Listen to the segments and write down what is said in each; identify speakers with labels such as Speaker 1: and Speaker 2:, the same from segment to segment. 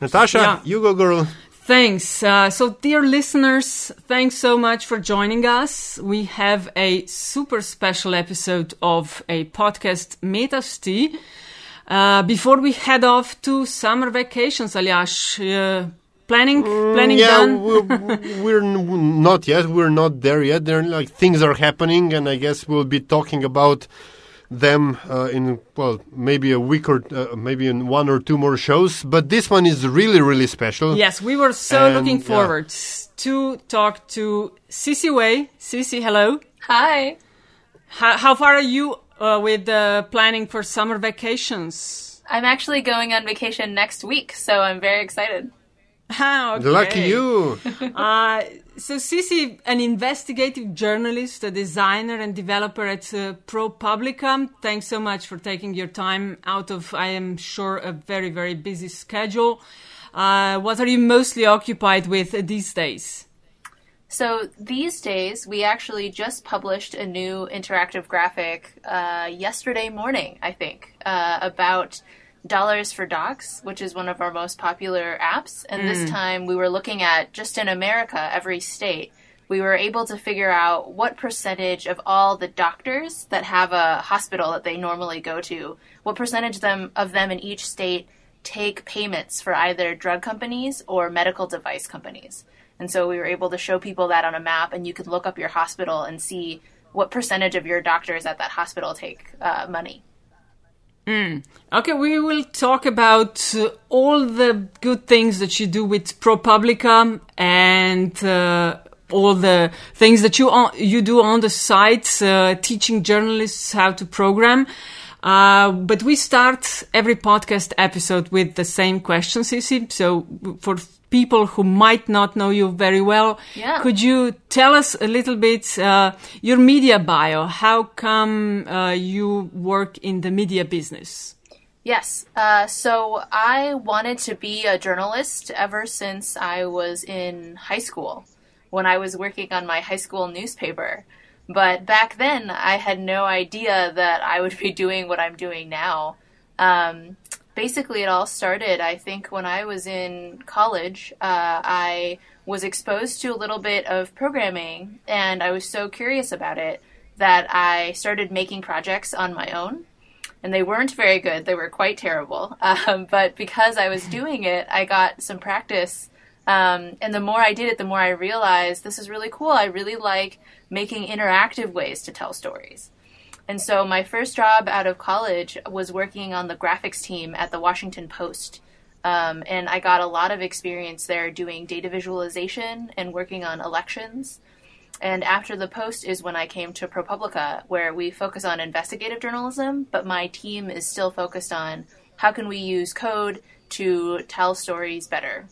Speaker 1: Natasha,
Speaker 2: Yeah.
Speaker 1: you go, girl.
Speaker 2: Thanks. Uh, so, dear listeners, thanks so much for joining us. We have a super special episode of a podcast, Metasti. Uh, before we head off to summer vacations, Alyash, uh, planning, planning
Speaker 1: Mm, yeah,
Speaker 2: done?
Speaker 1: we're, we're n- not yet. We're not there yet. There, like things are happening, and I guess we'll be talking about them uh, in well, maybe a week or uh, maybe in one or two more shows. But this one is really, really special.
Speaker 2: Yes, we were so
Speaker 1: And,
Speaker 2: looking
Speaker 1: yeah.
Speaker 2: forward to talk to Sisi Wei. Sisi, hello.
Speaker 3: Hi.
Speaker 2: How, how far are you uh, with uh, planning for summer vacations?
Speaker 3: I'm actually going on vacation next week, so I'm very excited.
Speaker 2: Ah, okay.
Speaker 1: Lucky you.
Speaker 2: Uh, so, Sisi, an investigative journalist, a designer, and developer at uh, ProPublica. Thanks so much for taking your time out of, I am sure, a very, very busy schedule. Uh, what are you mostly occupied with these days?
Speaker 3: So these days, we actually just published a new interactive graphic uh, yesterday morning, I think, uh, about Dollars for Docs, which is one of our most popular apps. And this time, we were looking at just in America, every state. We were able to figure out what percentage of all the doctors that have a hospital that they normally go to, what percentage them of them in each state take payments for either drug companies or medical device companies. And so we were able to show people that on a map, and you could look up your hospital and see what percentage of your doctors at that hospital take uh, money.
Speaker 2: Okay, we will talk about uh, all the good things that you do with ProPublica and uh, all the things that you on, you do on the site, uh, teaching journalists how to program. Uh, but we start every podcast episode with the same question, Sisi. So for people who might not know you very well,
Speaker 3: Yeah.
Speaker 2: could you tell us a little bit uh, your media bio? How come uh, you work in the media business?
Speaker 3: Yes. Uh, so I wanted to be a journalist ever since I was in high school when I was working on my high school newspaper. But back then, I had no idea that I would be doing what I'm doing now. Um, basically, it all started, I think, when I was in college. Uh, I was exposed to a little bit of programming, and I was so curious about it that I started making projects on my own and they weren't very good. They were quite terrible. Um, but because I was doing it, I got some practice. Um, and the more I did it, the more I realized this is really cool. I really like making interactive ways to tell stories. And so my first job out of college was working on the graphics team at the Washington Post. Um, and I got a lot of experience there doing data visualization and working on elections. And after the Post is when I came to ProPublica, where we focus on investigative journalism, but my team is still focused on how can we use code to tell stories better.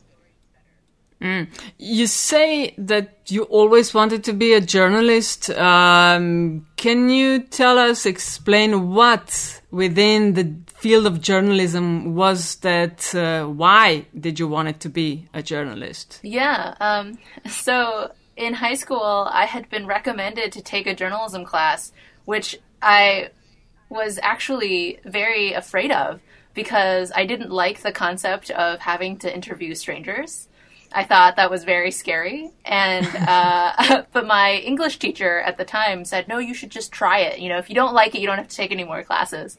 Speaker 2: You say that you always wanted to be a journalist. Um, can you tell us, explain what within the field of journalism was that? Uh, why did you want it to be a journalist?
Speaker 3: Yeah. Um, so in high school, I had been recommended to take a journalism class, which I was actually very afraid of because I didn't like the concept of having to interview strangers. I thought that was very scary, and uh, but my English teacher at the time said, "No, you should just try it. You know, if you don't like it, you don't have to take any more classes."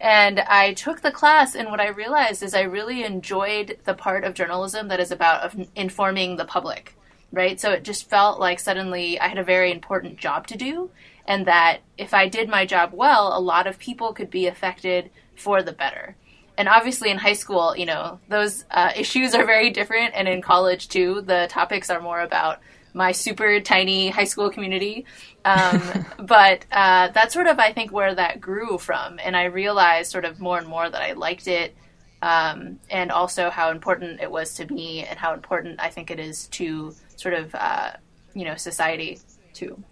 Speaker 3: And I took the class, and what I realized is I really enjoyed the part of journalism that is about informing the public, right? So it just felt like suddenly I had a very important job to do, and that if I did my job well, a lot of people could be affected for the better. And obviously, in high school, you know, those uh, issues are very different, and in college too, the topics are more about my super tiny high school community. Um, but uh, that's sort of, I think, where that grew from. And I realized sort of more and more that I liked it, um, and also how important it was to me, and how important I think it is to sort of, uh, you know, society too.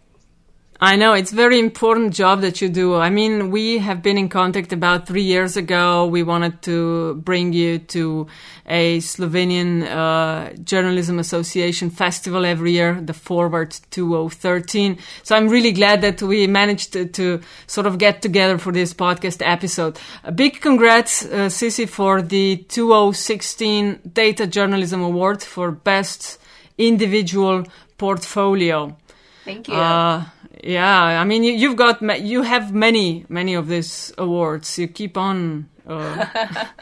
Speaker 2: I know it's very important job that you do. I mean, we have been in contact about three years ago. We wanted to bring you to a Slovenian uh, Journalism Association festival every year, the Forward 2013. So I'm really glad that we managed to, to sort of get together for this podcast episode. A big congrats, uh, Sisi, for the 2016 Data Journalism Award for Best Individual Portfolio.
Speaker 3: Thank you.
Speaker 2: Uh, yeah, I mean, you, you've got ma- you have many many of these awards. You keep on uh,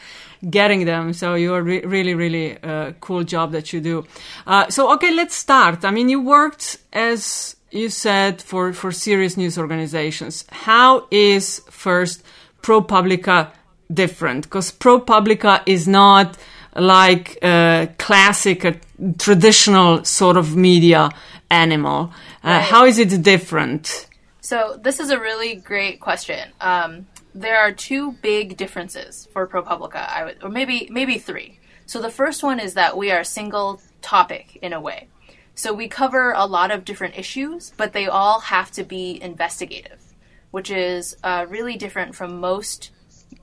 Speaker 2: getting them, so you're re- really really uh, cool job that you do. Uh, so okay, let's start. I mean, you worked as you said for for serious news organizations. How is first ProPublica different? Because ProPublica is not like a classic, a traditional sort of media animal. Uh,
Speaker 3: Right.
Speaker 2: How is it different?
Speaker 3: So this is a really great question. Um, there are two big differences for ProPublica, I would, or maybe maybe three. So the first one is that we are a single topic in a way. So we cover a lot of different issues, but they all have to be investigative, which is uh, really different from most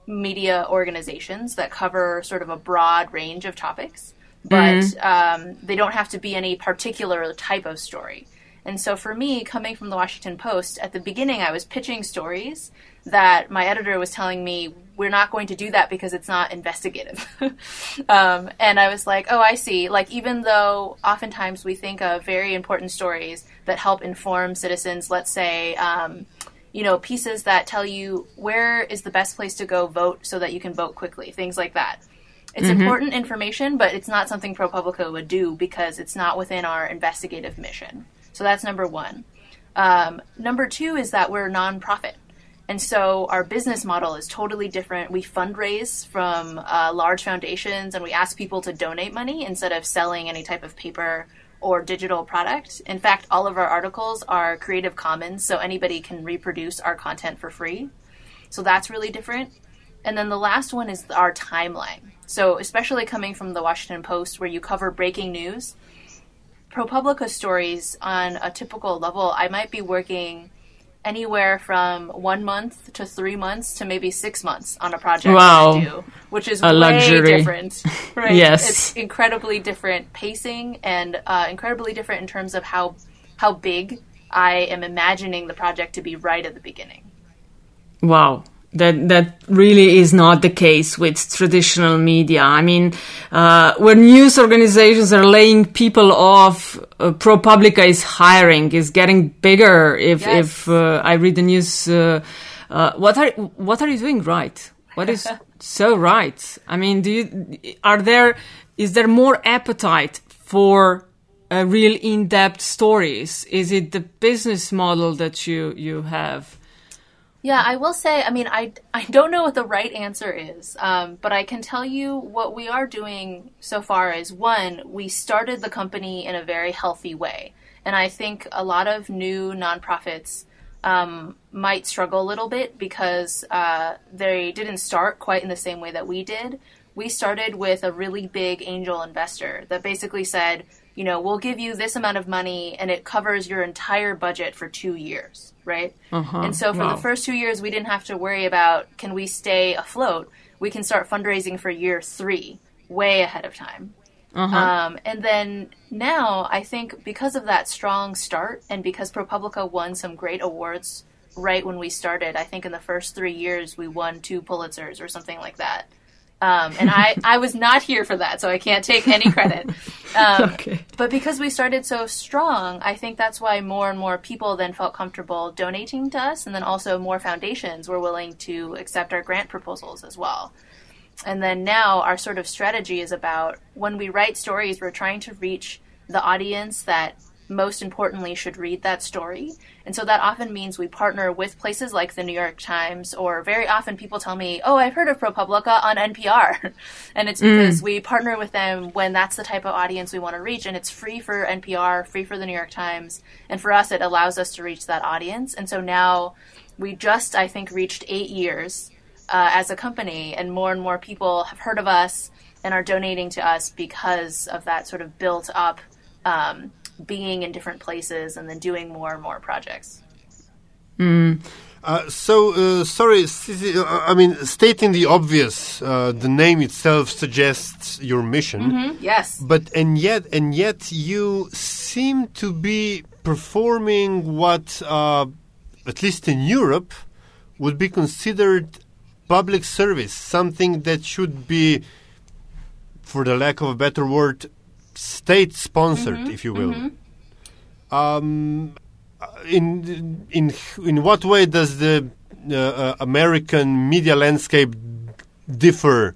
Speaker 3: media organizations that cover sort of a broad range of topics, but um, they don't have to be any particular type of story. And so for me, coming from the Washington Post, at the beginning I was pitching stories that my editor was telling me, we're not going to do that because it's not investigative. um, and I was like, oh, I see. Like, even though oftentimes we think of very important stories that help inform citizens, let's say, um, you know, pieces that tell you where is the best place to go vote so that you can vote quickly, things like that. It's important information, but it's not something ProPublica would do because it's not within our investigative mission. So that's number one. Um, number two is that we're a nonprofit. And so our business model is totally different. We fundraise from uh, large foundations and we ask people to donate money instead of selling any type of paper or digital product. In fact, all of our articles are Creative Commons, so anybody can reproduce our content for free. So that's really different. And then the last one is our timeline. So, especially coming from the Washington Post, where you cover breaking news, ProPublica stories on a typical level, I might be working anywhere from one month to three months to maybe six months on a project
Speaker 2: Wow.
Speaker 3: I do, which is
Speaker 2: A
Speaker 3: way
Speaker 2: luxury.
Speaker 3: different. Right?
Speaker 2: Yes.
Speaker 3: it's incredibly different pacing and uh, incredibly different in terms of how how big I am imagining the project to be right at the beginning.
Speaker 2: Wow. That that really is not the case with traditional media. I mean, uh, when news organizations are laying people off, uh, ProPublica is hiring, is getting bigger. If
Speaker 3: Yes.
Speaker 2: if uh, I read the news, uh, uh, what are what are you doing right? What is so right? I mean, do you are there is there more appetite for uh, real in-depth stories? Is it the business model that you you have?
Speaker 3: Yeah, I will say, I mean, I, I don't know what the right answer is, um, but I can tell you what we are doing so far is one, we started the company in a very healthy way. And I think a lot of new nonprofits um, might struggle a little bit because uh, they didn't start quite in the same way that we did. We started with a really big angel investor that basically said, you know, we'll give you this amount of money and it covers your entire budget for two years, right? And so for
Speaker 2: Wow.
Speaker 3: the first two years, we didn't have to worry about can we stay afloat. We can start fundraising for year three, way ahead of time. Um, and then now, I think because of that strong start and because ProPublica won some great awards right when we started, I think in the first three years we won two Pulitzers or something like that. Um, and I, I was not here for that, so I can't take any credit. Um,
Speaker 2: Okay.
Speaker 3: but because we started so strong, I think that's why more and more people then felt comfortable donating to us, and then also more foundations were willing to accept our grant proposals as well. And then now our sort of strategy is about when we write stories, we're trying to reach the audience that most importantly should read that story. And so that often means we partner with places like the New York Times, or very often people tell me, Oh, I've heard of ProPublica on NPR. and it's because we partner with them when that's the type of audience we want to reach. And it's free for NPR, free for the New York Times. And for us, it allows us to reach that audience. And so now we just, I think, reached eight years uh, as a company, and more and more people have heard of us and are donating to us because of that sort of built up um, being in different places and then doing more and more projects.
Speaker 1: Uh, so, uh, sorry, uh, I mean, stating the obvious, uh, the name itself suggests your mission.
Speaker 3: Yes.
Speaker 1: But and yet and yet you seem to be performing what, uh, at least in Europe, would be considered public service, something that should be, for the lack of a better word, state sponsored, if you will. Um, in in in what way does the uh, uh, American media landscape differ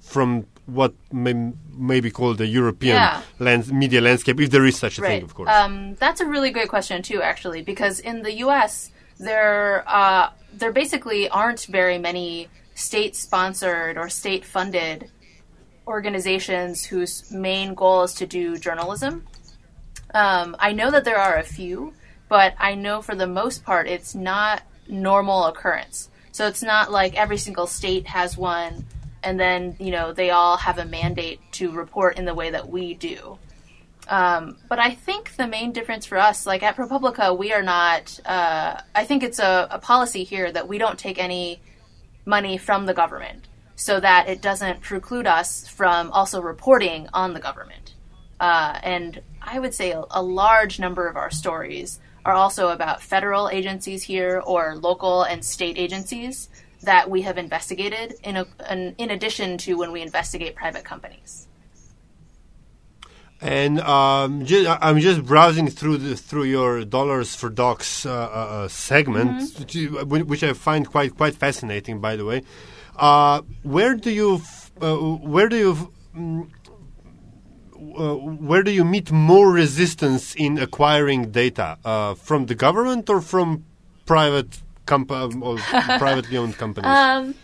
Speaker 1: from what may, may be called the European
Speaker 3: Yeah.
Speaker 1: lands, media landscape, if there is such a
Speaker 3: Right.
Speaker 1: thing, of course?
Speaker 3: Um, that's a really great question too, actually, because in the U.S. there uh, there basically aren't very many state-sponsored or state-funded organizations whose main goal is to do journalism. Um, I know that there are a few, but I know for the most part it's not normal occurrence. So it's not like every single state has one, and then you know they all have a mandate to report in the way that we do. Um, but I think the main difference for us, like at ProPublica, we are not. Uh, I think it's a, a policy here that we don't take any money from the government, so that it doesn't preclude us from also reporting on the government. Uh, and I would say a, large number of our stories are also about federal agencies here or local and state agencies that we have investigated in, a, in addition to when we investigate private companies.
Speaker 1: And um, ju- I'm just browsing through the, through your dollars for docs uh, uh, uh, segment,
Speaker 3: Mm-hmm.
Speaker 1: which, which I find quite quite fascinating. By the way, uh, where do you f- uh, where do you f- mm, uh, where do you meet more resistance in acquiring data uh, from the government or from private comp- um, or privately owned companies?
Speaker 3: Um,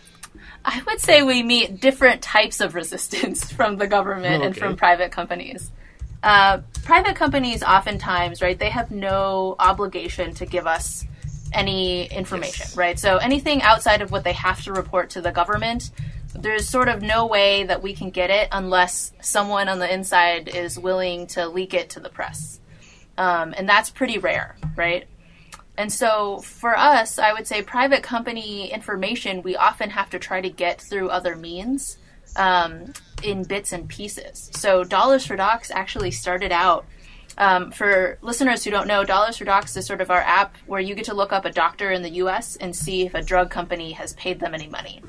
Speaker 3: I would say we meet different types of resistance from the government and from private companies. Uh, private companies, oftentimes, right, they have no obligation to give us any information,
Speaker 1: Yes.
Speaker 3: right? So anything outside of what they have to report to the government, there's sort of no way that we can get it unless someone on the inside is willing to leak it to the press. Um, and that's pretty rare, right? And so for us, I would say private company information we often have to try to get through other means um, in bits and pieces. So Dollars for Docs actually started out. Um, for listeners who don't know, Dollars for Docs is sort of our app where you get to look up a doctor in the US and see if a drug company has paid them any money.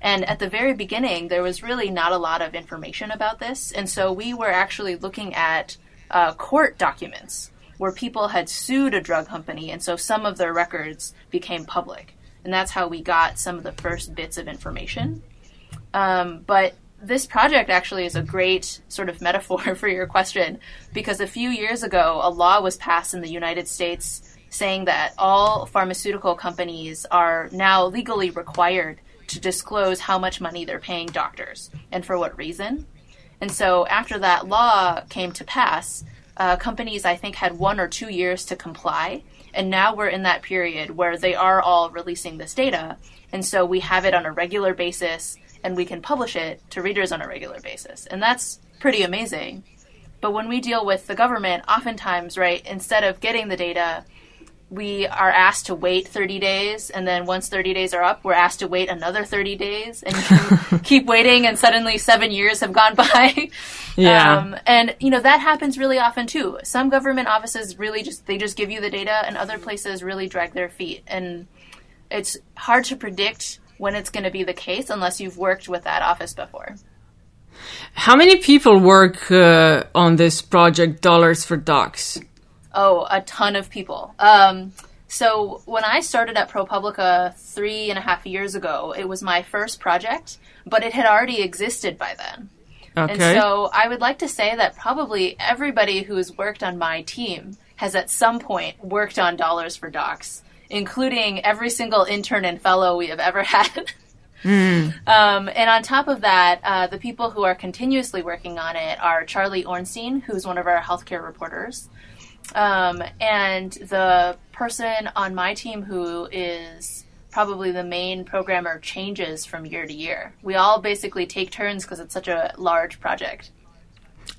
Speaker 3: And at the very beginning, there was really not a lot of information about this. And so we were actually looking at uh, court documents where people had sued a drug company. And so some of their records became public. And that's how we got some of the first bits of information. Um, but this project actually is a great sort of metaphor for your question because a few years ago, a law was passed in the United States saying that all pharmaceutical companies are now legally required to disclose how much money they're paying doctors and for what reason. And so after that law came to pass, uh, companies I think had one or two years to comply. And now we're in that period where they are all releasing this data. And so we have it on a regular basis and we can publish it to readers on a regular basis. And that's pretty amazing. But when we deal with the government, oftentimes, right, instead of getting the data, we are asked to wait 30 days and then once 30 days are up we're asked to wait another 30 days and keep waiting and suddenly seven years have gone by
Speaker 2: Yeah.
Speaker 3: um, and you know that happens really often too some government offices really just they just give you the data and other places really drag their feet and it's hard to predict when it's going to be the case unless you've worked with that office before
Speaker 2: How many people work uh, on this project, Dollars for Docs?
Speaker 3: Oh, a ton of people. Um, so when I started at ProPublica three and a half years ago, it was my first project, but it had already existed by then.
Speaker 2: Okay.
Speaker 3: And so I would like to say that probably everybody who's worked on my team has at some point worked on Dollars for Docs, including every single intern and fellow we have ever had. Um, and on top of that, uh, the people who are continuously working on it are Charlie Ornstein, who's one of our healthcare reporters, um, and the person on my team who is probably the main programmer changes from year to year. We all basically take turns because it's such a large project.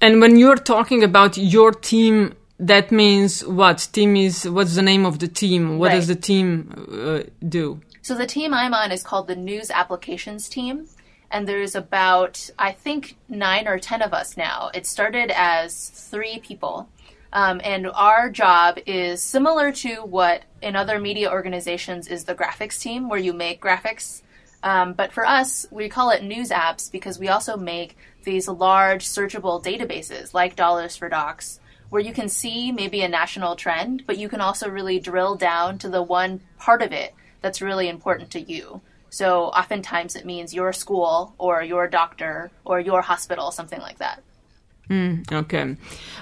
Speaker 2: And when you're talking about your team that means what? Team is what's the name of the team? What
Speaker 3: Right.
Speaker 2: does the team uh, do?
Speaker 3: So the team I'm on is called the News Applications Team, and there's about I think nine or ten of us now. It started as three people, um, and our job is similar to what in other media organizations is the graphics team, where you make graphics. Um, but for us, we call it news apps because we also make these large searchable databases like Dollars for Docs, where you can see maybe a national trend, but you can also really drill down to the one part of it that's really important to you. So oftentimes it means your school or your doctor or your hospital, something like that.
Speaker 2: Okay.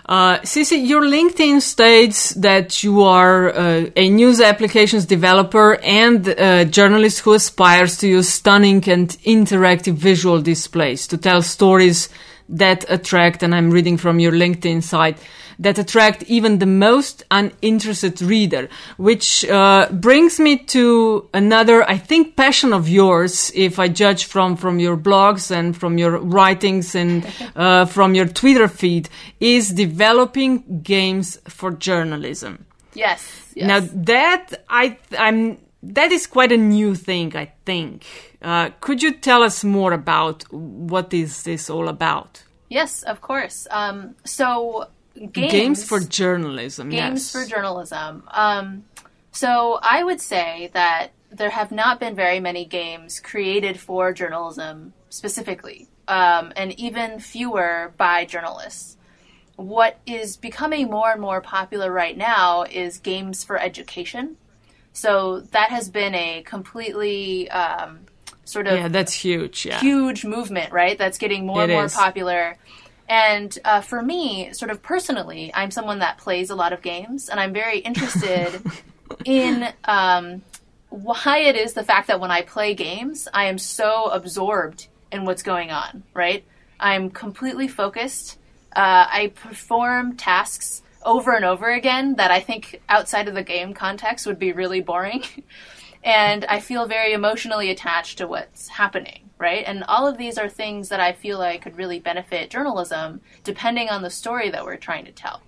Speaker 2: Uh, Sisi, your LinkedIn states that you are uh, a news applications developer and a journalist who aspires to use stunning and interactive visual displays to tell stories that attract, and I'm reading from your LinkedIn site, that attract even the most uninterested reader, which uh, brings me to another, I think, passion of yours, if I judge from, from your blogs and from your writings and uh, from your Twitter feed, is developing games for journalism.
Speaker 3: Yes. yes.
Speaker 2: Now that I I'm that is quite a new thing, I think. Uh, could you tell us more about what is this all about?
Speaker 3: yes, of course. Um, so games,
Speaker 2: Games for journalism.
Speaker 3: games
Speaker 2: yes.
Speaker 3: for journalism. Um, so I would say that there have not been very many games created for journalism specifically, um, and even fewer by journalists. What is becoming more and more popular right now is games for education. So that has been a completely um, sort of
Speaker 2: yeah, that's huge. Yeah.
Speaker 3: huge movement, right? That's getting more and more
Speaker 2: is.
Speaker 3: popular. And uh, for me, sort of personally, I'm someone that plays a lot of games, and I'm very interested in um, why it is the fact that when I play games, I am so absorbed in what's going on, right? I'm completely focused. Uh, I perform tasks over and over again that I think outside of the game context would be really boring. and I feel very emotionally attached to what's happening, right? And all of these are things that I feel like could really benefit journalism depending on the story that we're trying to tell.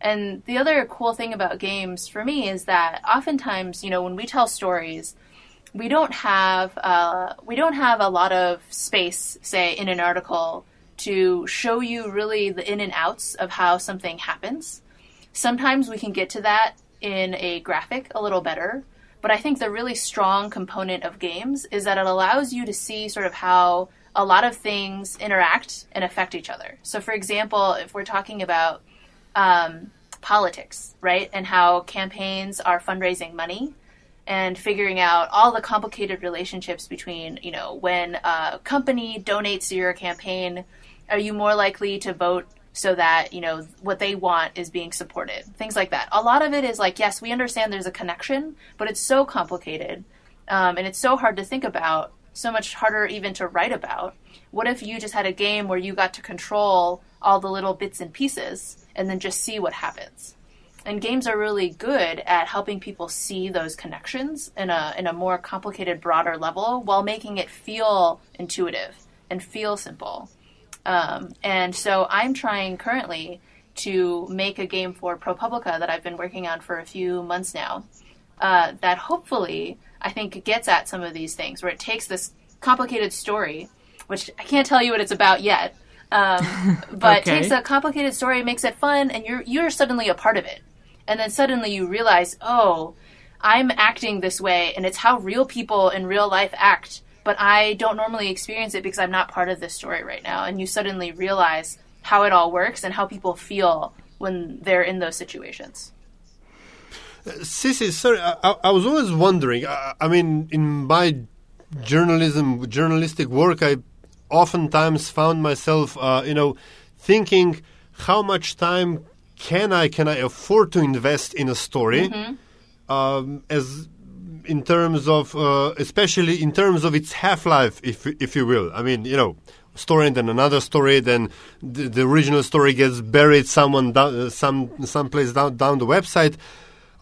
Speaker 3: And the other cool thing about games for me is that oftentimes, you know, when we tell stories, we don't have uh, we don't have a lot of space, say, in an article to show you really the in and outs of how something happens. Sometimes we can get to that in a graphic a little better, but I think the really strong component of games is that it allows you to see sort of how a lot of things interact and affect each other. So, for example, if we're talking about um, politics, right, and how campaigns are fundraising money and figuring out all the complicated relationships between, you know, when a company donates to your campaign, are you more likely to vote so that, you know, what they want is being supported? Things like that. A lot of it is like, yes, we understand there's a connection, but it's so complicated um, and it's so hard to think about, so much harder even to write about. What if you just had a game where you got to control all the little bits and pieces and then just see what happens? and games are really good at helping people see those connections in a in a more complicated, broader level while making it feel intuitive and feel simple. Um, and so I'm trying currently to make a game for ProPublica that I've been working on for a few months now. Uh, that hopefully I think gets at some of these things, where it takes this complicated story, which I can't tell you what it's about yet, um, but
Speaker 2: Okay.
Speaker 3: takes a complicated story, makes it fun, and you're you're suddenly a part of it and then suddenly you realize, oh, I'm acting this way, and it's how real people in real life act, but I don't normally experience it because I'm not part of this story right now. And you suddenly realize how it all works and how people feel when they're in those situations.
Speaker 1: Sisi, sorry, I, I- was always wondering. I, I mean, in my journalism, journalistic work, I oftentimes found myself, uh, you know, thinking how much time can I can I afford to invest in a story, um, as in terms of, uh, especially in terms of its half life, if if you will. I mean, you know. Story and then another story, then the, the original story gets buried someone down, uh, some someplace down down the website.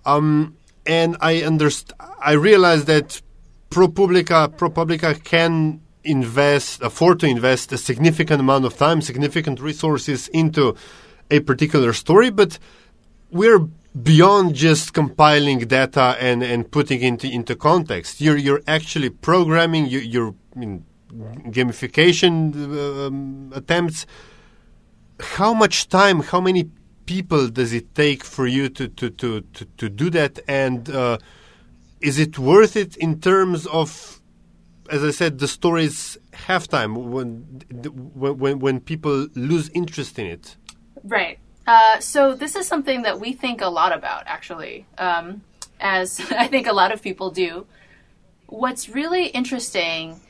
Speaker 1: Um, and I underst- I realized that ProPublica ProPublica can invest, afford to invest a significant amount of time, significant resources into a particular story, but we're beyond just compiling data and, and putting into into context. You're you're actually programming. You, you're gamification um, attempts. How much time? How many people does it take for you to to to to, to do that? And uh, is it worth it in terms of, as I said, the story's halftime when when when people lose interest in it?
Speaker 3: Right. Uh, so this is something that we think a lot about, actually, um, as I think a lot of people do. What's really interesting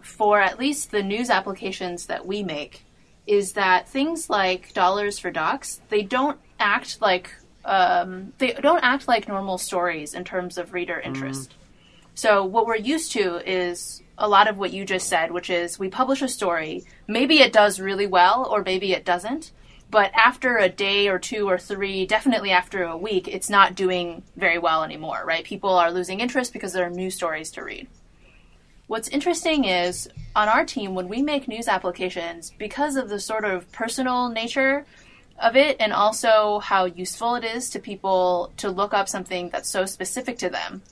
Speaker 3: for at least the news applications that we make is that things like dollars for docs they don't act like um, they don't act like normal stories in terms of reader interest. Mm. So what we're used to is a lot of what you just said, which is we publish a story, maybe it does really well or maybe it doesn't, but after a day or two or three, definitely after a week, it's not doing very well anymore, right? People are losing interest because there are new stories to read. What's interesting is on our team, when we make news applications, because of the sort of personal nature of it and also how useful it is to people to look up something that's so specific to them,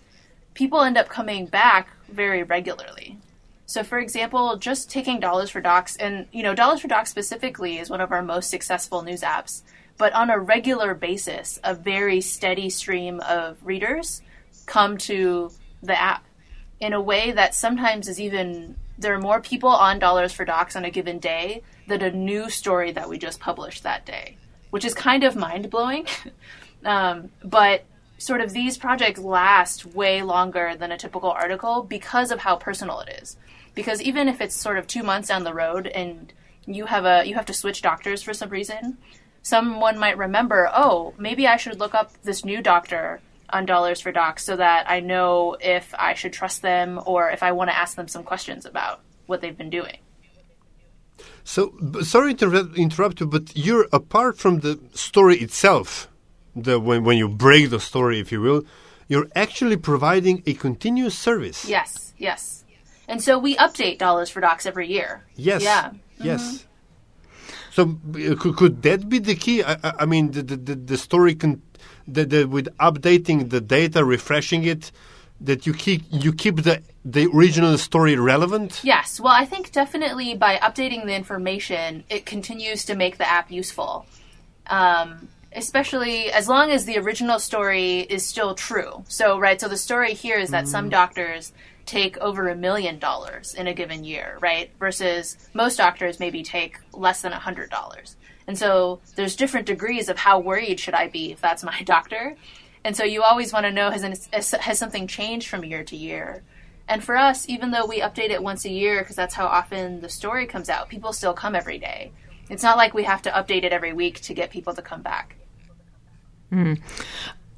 Speaker 3: people end up coming back very regularly. So, for example, just taking Dollars for Docs, and you know, Dollars for Docs specifically is one of our most successful news apps. But on a regular basis, a very steady stream of readers come to the app in a way that sometimes is even there are more people on Dollars for Docs on a given day than a new story that we just published that day, which is kind of mind blowing. um, but sort of these projects last way longer than a typical article because of how personal it is because even if it's sort of two months down the road and you have a you have to switch doctors for some reason, someone might remember, oh, maybe I should look up this new doctor on Dollars for Docs so that I know if I should trust them or if I want to ask them some questions about what they've been doing.
Speaker 1: So, sorry to interrupt you, but you're apart from the story itself, the when when you break the story, if you will, you're actually providing a continuous service.
Speaker 3: Yes, yes. And so we update dollars for docs every year.
Speaker 1: Yes.
Speaker 3: Yeah.
Speaker 1: Yes. Mm-hmm. So uh, could, could that be the key? I, I mean, the, the, the story can, the, the, with updating the data, refreshing it, that you keep you keep the the original story relevant.
Speaker 3: Yes. Well, I think definitely by updating the information, it continues to make the app useful. Um, especially as long as the original story is still true. So, right, so the story here is that mm. some doctors take over a million dollars in a given year, right? Versus most doctors maybe take less than a hundred dollars. And so there's different degrees of how worried should I be if that's my doctor. And so you always want to know has, has something changed from year to year? And for us, even though we update it once a year because that's how often the story comes out, people still come every day. It's not like we have to update it every week to get people to come back.
Speaker 2: Mm.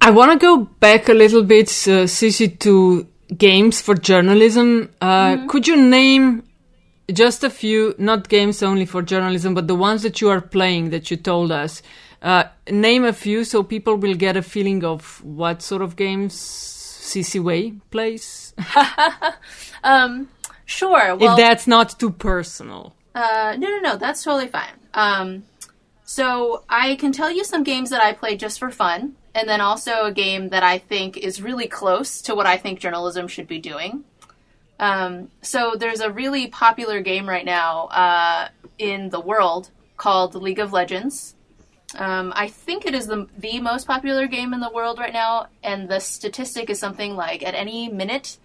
Speaker 2: I want to go back a little bit, uh, to games for journalism. Uh, mm-hmm. Could you name just a few, not games only for journalism, but the ones that you are playing that you told us? Uh, name a few so people will get a feeling of what sort of games Sisi Wei plays.
Speaker 3: um, sure. Well,
Speaker 2: if that's not too personal.
Speaker 3: Uh, no, no, no. That's totally fine. Um, so I can tell you some games that I play just for fun and then also a game that I think is really close to what I think journalism should be doing. Um, so there's a really popular game right now uh, in the world called League of Legends. Um, I think it is the the most popular game in the world right now, and the statistic is something like at any minute,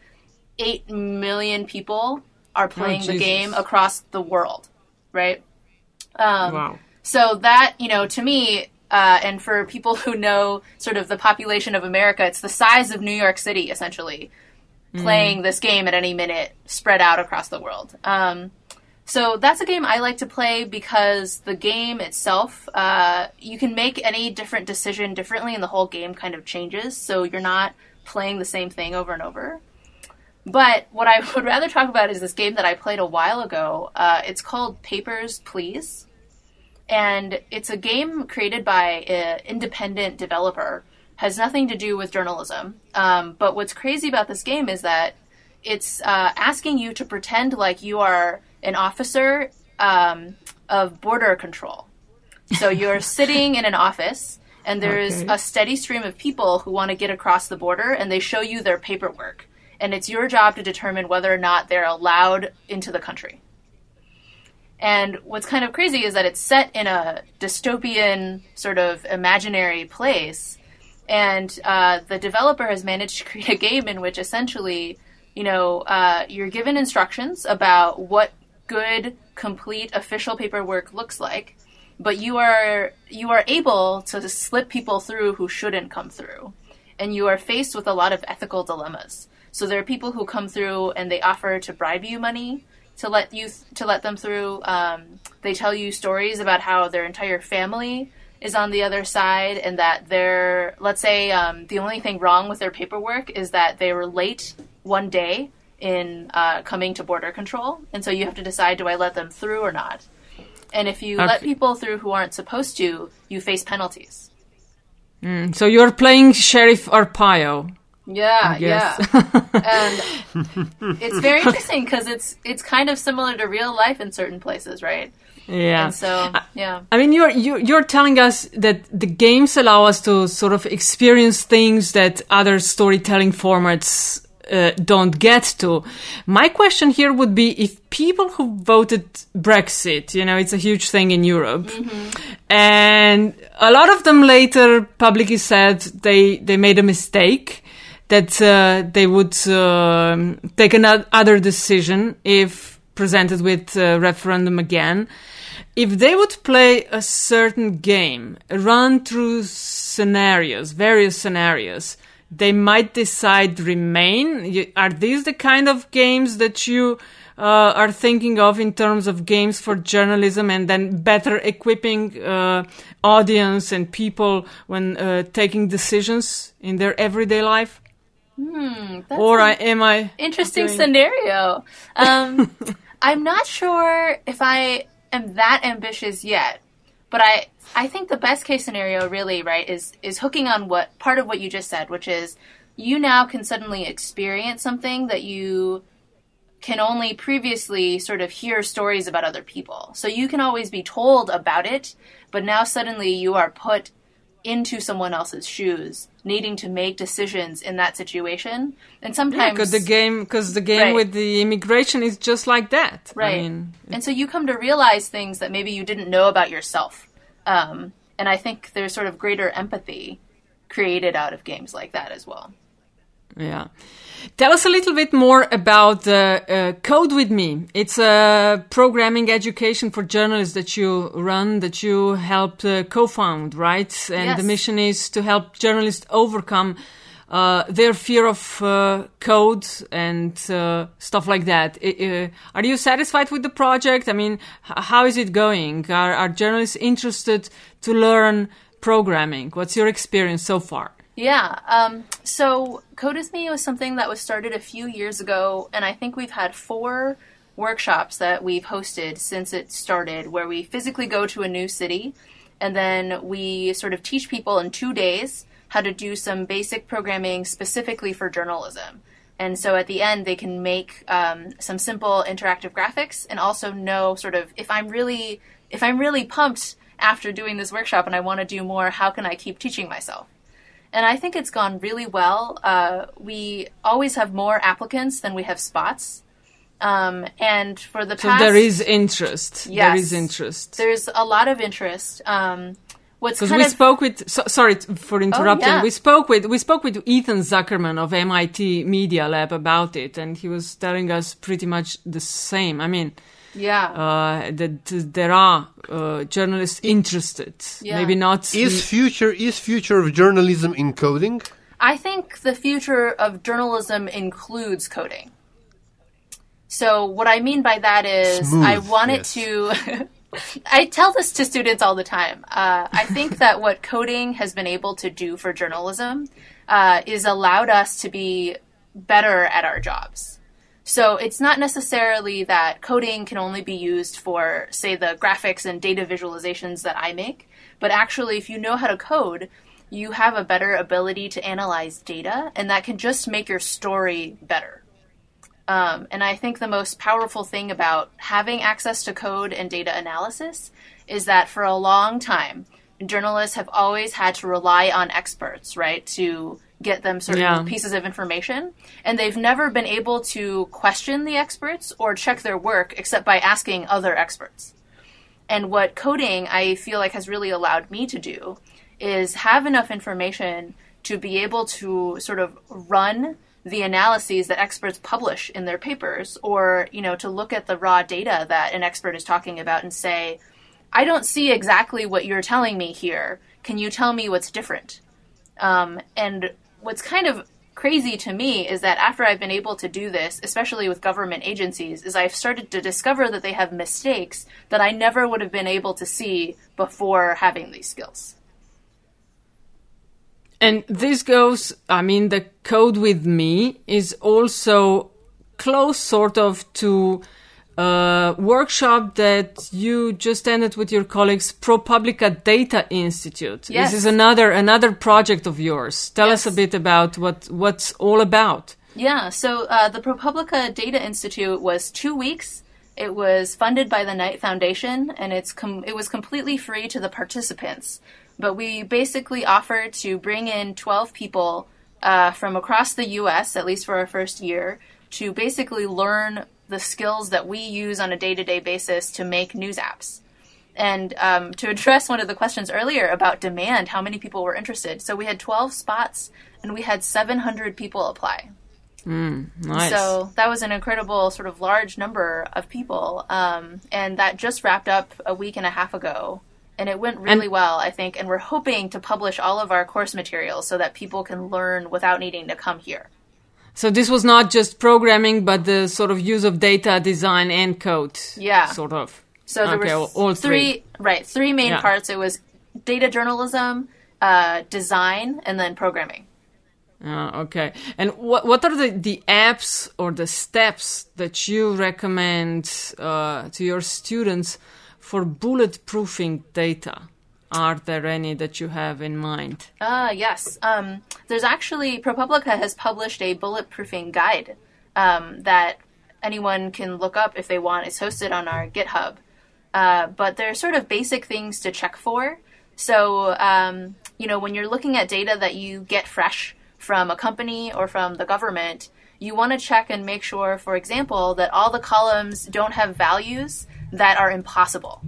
Speaker 3: eight million people are oh, playing oh, the game across the world. Right. Um, wow. So that you know, to me, uh, and for people who know sort of the population of America, it's the size of New York City, essentially, mm. playing this game at any minute, spread out across the world. Um, so that's a game I like to play because the game itself, uh, you can make any different decision differently, and the whole game kind of changes. So you're not playing the same thing over and over. But what I would rather talk about is this game that I played a while ago. Uh, it's called Papers, Please and it's a game created by an independent developer. Has nothing to do with journalism. Um, but what's crazy about this game is that it's uh, asking you to pretend like you are an officer um, of border control. So you're sitting in an office and there's
Speaker 2: Okay.
Speaker 3: a steady stream of people who want to get across the border, and they show you their paperwork, and it's your job to determine whether or not they're allowed into the country. And what's kind of crazy is that it's set in a dystopian sort of imaginary place, and uh, the developer has managed to create a game in which essentially, you know, uh, you're given instructions about what good, complete official paperwork looks like, but you are you are able to slip people through who shouldn't come through, and you are faced with a lot of ethical dilemmas. So there are people who come through and they offer to bribe you money to let you to let them through. Um, they tell you stories about how their entire family is on the other side, and that they're let's say um, the only thing wrong with their paperwork is that they were late one day in uh, coming to border control, and so you have to decide: do I let them through or not? And if you let people through who aren't supposed to, you face penalties.
Speaker 2: So you're playing Sheriff Arpaio.
Speaker 3: Yeah, yeah. and it's very interesting because it's it's kind of similar to real life in certain places, right?
Speaker 2: yeah.
Speaker 3: And so, yeah.
Speaker 2: I mean, you're, you're you're telling us that the games allow us to sort of experience things that other storytelling formats uh, don't get to. My question here would be if people who voted Brexit, you know, it's a huge thing in Europe, and a lot of them later publicly said they they made a mistake that uh, they would um take another decision if presented with uh, referendum again. If they would play a certain game, run through scenarios, various scenarios, they might decide remain. Are these the kind of games that you uh, are thinking of in terms of games for journalism and then better equipping uh, audience and people when uh, taking decisions in their everyday life?
Speaker 3: That's
Speaker 2: or I, am I
Speaker 3: interesting
Speaker 2: doing-
Speaker 3: scenario. Um, I'm not sure if I am that ambitious yet, but I I think the best case scenario really right is is hooking on what part of what you just said, which is you now can suddenly experience something that you can only previously sort of hear stories about other people. So you can always be told about it, but now suddenly you are put into someone else's shoes, needing to make decisions in that situation. And sometimes
Speaker 2: because the game because the game
Speaker 3: Right.
Speaker 2: with the immigration is just like that.
Speaker 3: Right.
Speaker 2: I mean,
Speaker 3: and so you come to realize things that maybe you didn't know about yourself. Um, and I think there's sort of greater empathy created out of games like that as well.
Speaker 2: Yeah. Tell us a little bit more about uh, uh, Code with Me. It's a programming education for journalists that you run, that you helped uh, co-found, right? And
Speaker 3: Yes.
Speaker 2: the mission is to help journalists overcome uh, their fear of uh, code and uh, stuff like that. Uh, are you satisfied with the project? I mean, how is it going? Are, are journalists interested to learn programming? What's your experience so far?
Speaker 3: Yeah. Um, so Code With Me was something that was started a few years ago, and I think we've had four workshops that we've hosted since it started, where we physically go to a new city, and then we sort of teach people in two days how to do some basic programming specifically for journalism. And so at the end, they can make um, some simple interactive graphics, and also know sort of if I'm really if I'm really pumped after doing this workshop and I want to do more, how can I keep teaching myself? And I think it's gone really well. Uh, we always have more applicants than we have spots, um, and for the
Speaker 2: So
Speaker 3: past,
Speaker 2: there is interest. There
Speaker 3: Yes.
Speaker 2: is interest.
Speaker 3: there's a lot of interest. Um, what's
Speaker 2: Because we
Speaker 3: of Oh,
Speaker 2: spoke with, so, sorry for interrupting.
Speaker 3: yeah.
Speaker 2: We spoke with we spoke with Ethan Zuckerman of MIT Media Lab about it, and he was telling us pretty much the same. I mean,
Speaker 3: yeah,
Speaker 2: uh, that there are uh, journalists interested.
Speaker 3: Yeah.
Speaker 2: Maybe not.
Speaker 1: Is future is future of journalism in coding?
Speaker 3: I think the future of journalism includes coding. So what I mean by that is
Speaker 1: Smooth,
Speaker 3: I want
Speaker 1: yes.
Speaker 3: it to. I tell this to students all the time. Uh, I think that what coding has been able to do for journalism uh, is allowed us to be better at our jobs. So it's not necessarily that coding can only be used for, say, the graphics and data visualizations that I make, but actually, if you know how to code, you have a better ability to analyze data, and that can just make your story better. Um, and I think the most powerful thing about having access to code and data analysis is that for a long time, journalists have always had to rely on experts, right, to get them certain
Speaker 2: Yeah.
Speaker 3: pieces of information, and they've never been able to question the experts or check their work except by asking other experts. And what coding I feel like has really allowed me to do is have enough information to be able to sort of run the analyses that experts publish in their papers or you know to look at the raw data that an expert is talking about and say i don't see exactly what you're telling me here can you tell me what's different um, and what's kind of crazy to me is that after I've been able to do this, especially with government agencies, is I've started to discover that they have mistakes that I never would have been able to see before having these skills.
Speaker 2: And this goes, I mean, the code with me is also close sort of to a workshop that you just ended with your colleagues, ProPublica Data Institute.
Speaker 3: Yes.
Speaker 2: This is another another project of yours. Tell us a bit about what what's all about.
Speaker 3: Yeah, so uh, the ProPublica Data Institute was two weeks. It was funded by the Knight Foundation, and it's com- it was completely free to the participants. But we basically offered to bring in 12 people uh, from across the U.S., at least for our first year, to basically learn the skills that we use on a day to day basis to make news apps. And um, to address one of the questions earlier about demand, how many people were interested. So we had 12 spots, and we had 700 people apply.
Speaker 2: Nice.
Speaker 3: So that was an incredible, sort of large number of people, um, and that just wrapped up a week and a half ago, and it went really
Speaker 2: And-
Speaker 3: well, I think. And we're hoping to publish all of our course materials so that people can learn without needing to come here.
Speaker 2: So this was not just programming, but the sort of use of data, design, and code.
Speaker 3: Yeah.
Speaker 2: Sort of.
Speaker 3: So there
Speaker 2: Okay,
Speaker 3: were
Speaker 2: well, all three.
Speaker 3: right, three main
Speaker 2: Yeah.
Speaker 3: parts. It was data journalism, uh, design, and then programming.
Speaker 2: Uh, okay. And what what are the, the apps or the steps that you recommend uh, to your students for bulletproofing data? Are there any that you have in mind?
Speaker 3: Ah, yes. Um, there's actually ProPublica has published a bulletproofing guide um, that anyone can look up if they want. It's hosted on our GitHub. Uh, but there are sort of basic things to check for. So, um, you know, when you're looking at data that you get fresh from a company or from the government, you want to check and make sure, for example, that all the columns don't have values that are impossible.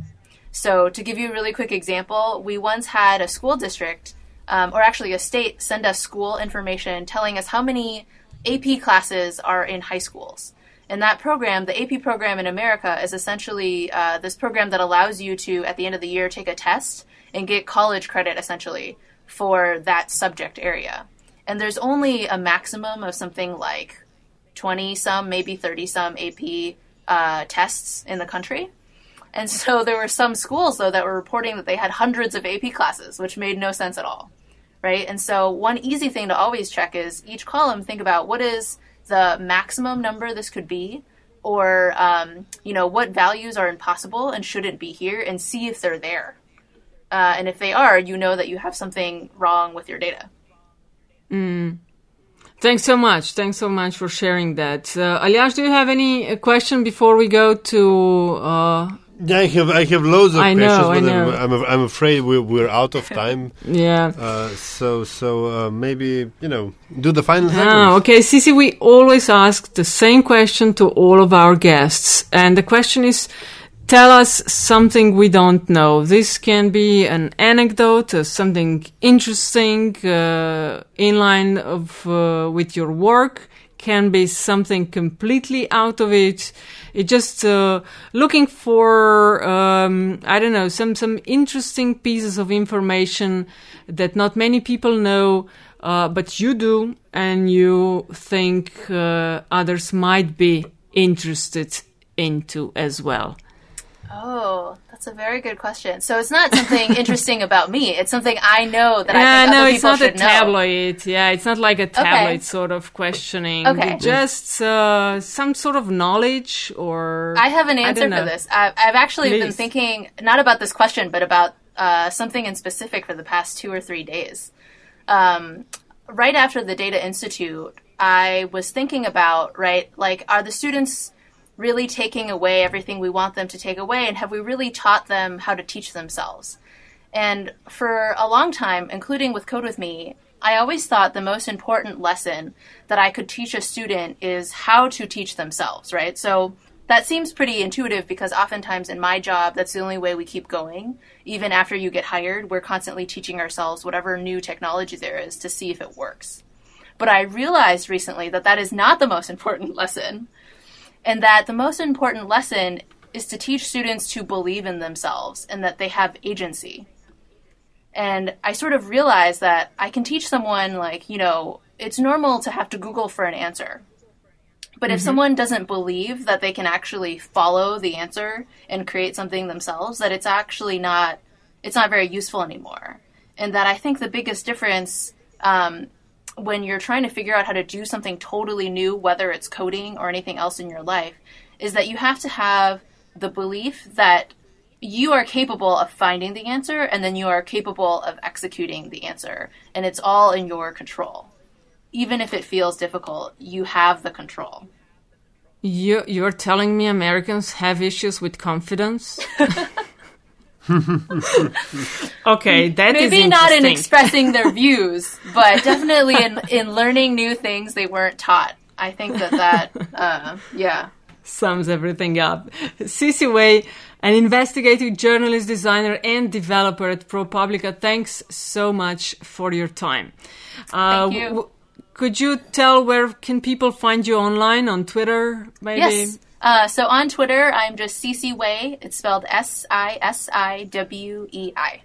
Speaker 3: So, to give you a really quick example, we once had a school district, um, or actually a state, send us school information telling us how many AP classes are in high schools. And that program, the AP program in America, is essentially uh, this program that allows you to, at the end of the year, take a test and get college credit essentially for that subject area. And there's only a maximum of something like 20 some, maybe 30 some AP uh, tests in the country. And so there were some schools, though, that were reporting that they had hundreds of AP classes, which made no sense at all. Right? And so one easy thing to always check is each column, think about what is the maximum number this could be, or, um, you know, what values are impossible and shouldn't be here, and see if they're there. Uh, and if they are, you know that you have something wrong with your data.
Speaker 2: Thanks so much. Thanks so much for sharing that. Uh, Aliash, do you have any uh, question before we go to? Uh,
Speaker 1: I have I have loads of
Speaker 2: I
Speaker 1: questions,
Speaker 2: know,
Speaker 1: but I'm,
Speaker 2: know.
Speaker 1: I'm I'm afraid we're we're out of time.
Speaker 2: yeah.
Speaker 1: Uh, so so uh, maybe you know do the final
Speaker 2: Ah, okay, Sisi, we always ask the same question to all of our guests. And the question is, tell us something we don't know. This can be an anecdote, uh, something interesting, uh, in line of, uh, with your work, can be something completely out of it. It just, uh, looking for, um, I don't know, some, some interesting pieces of information that not many people know, uh, but you do, and you think uh, others might be interested into as well.
Speaker 3: Oh, that's a very good question. So it's not something interesting about me. It's something I know that I
Speaker 2: Yeah,
Speaker 3: think
Speaker 2: no, it's not a
Speaker 3: should know.
Speaker 2: tabloid. Yeah, it's not like a tabloid sort of questioning.
Speaker 3: Okay.
Speaker 2: Just uh, some sort of knowledge or.
Speaker 3: I have an answer for this. I, I've actually been thinking not about this question, but about uh, something in specific for the past two or three days. Um, right after the Data Institute, I was thinking about right, like, are the students really taking away everything we want them to take away, and have we really taught them how to teach themselves? And for a long time, including with Code With Me, I always thought the most important lesson that I could teach a student is how to teach themselves, right? So that seems pretty intuitive because oftentimes in my job, that's the only way we keep going. Even after you get hired, we're constantly teaching ourselves whatever new technology there is to see if it works. But I realized recently that that is not the most important lesson, and that the most important lesson is to teach students to believe in themselves and that they have agency. And I sort of realized that I can teach someone, like, you know, it's normal to have to Google for an answer. But if someone doesn't believe that they can actually follow the answer and create something themselves, that it's actually not, it's not very useful anymore. And that I think the biggest difference um, when you're trying to figure out how to do something totally new, whether it's coding or anything else in your life, is that you have to have the belief that you are capable of finding the answer and then you are capable of executing the answer. And it's all in your control. Even if it feels difficult, you have the control.
Speaker 2: You, you're telling me Americans have issues with confidence? okay, that is
Speaker 3: Maybe not in expressing their views, but definitely in, in learning new things they weren't taught. I think that that, uh, yeah.
Speaker 2: sums everything up. Sisi Wei, an investigative journalist, designer, and developer at ProPublica, thanks so much for your time. Uh,
Speaker 3: Thank you.
Speaker 2: w- could you tell where can people find you online on Twitter, maybe?
Speaker 3: Yes. Uh, so on Twitter, I'm just Sisi Wei. It's spelled S I S I W E I.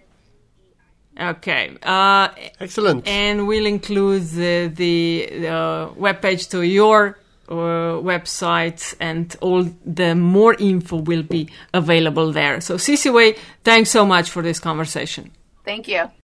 Speaker 2: Okay. Uh,
Speaker 1: Excellent.
Speaker 2: and we'll include the, the uh, webpage to your uh, website and all the more info will be available there. So Sisi Wei, thanks so much for this conversation.
Speaker 3: Thank you.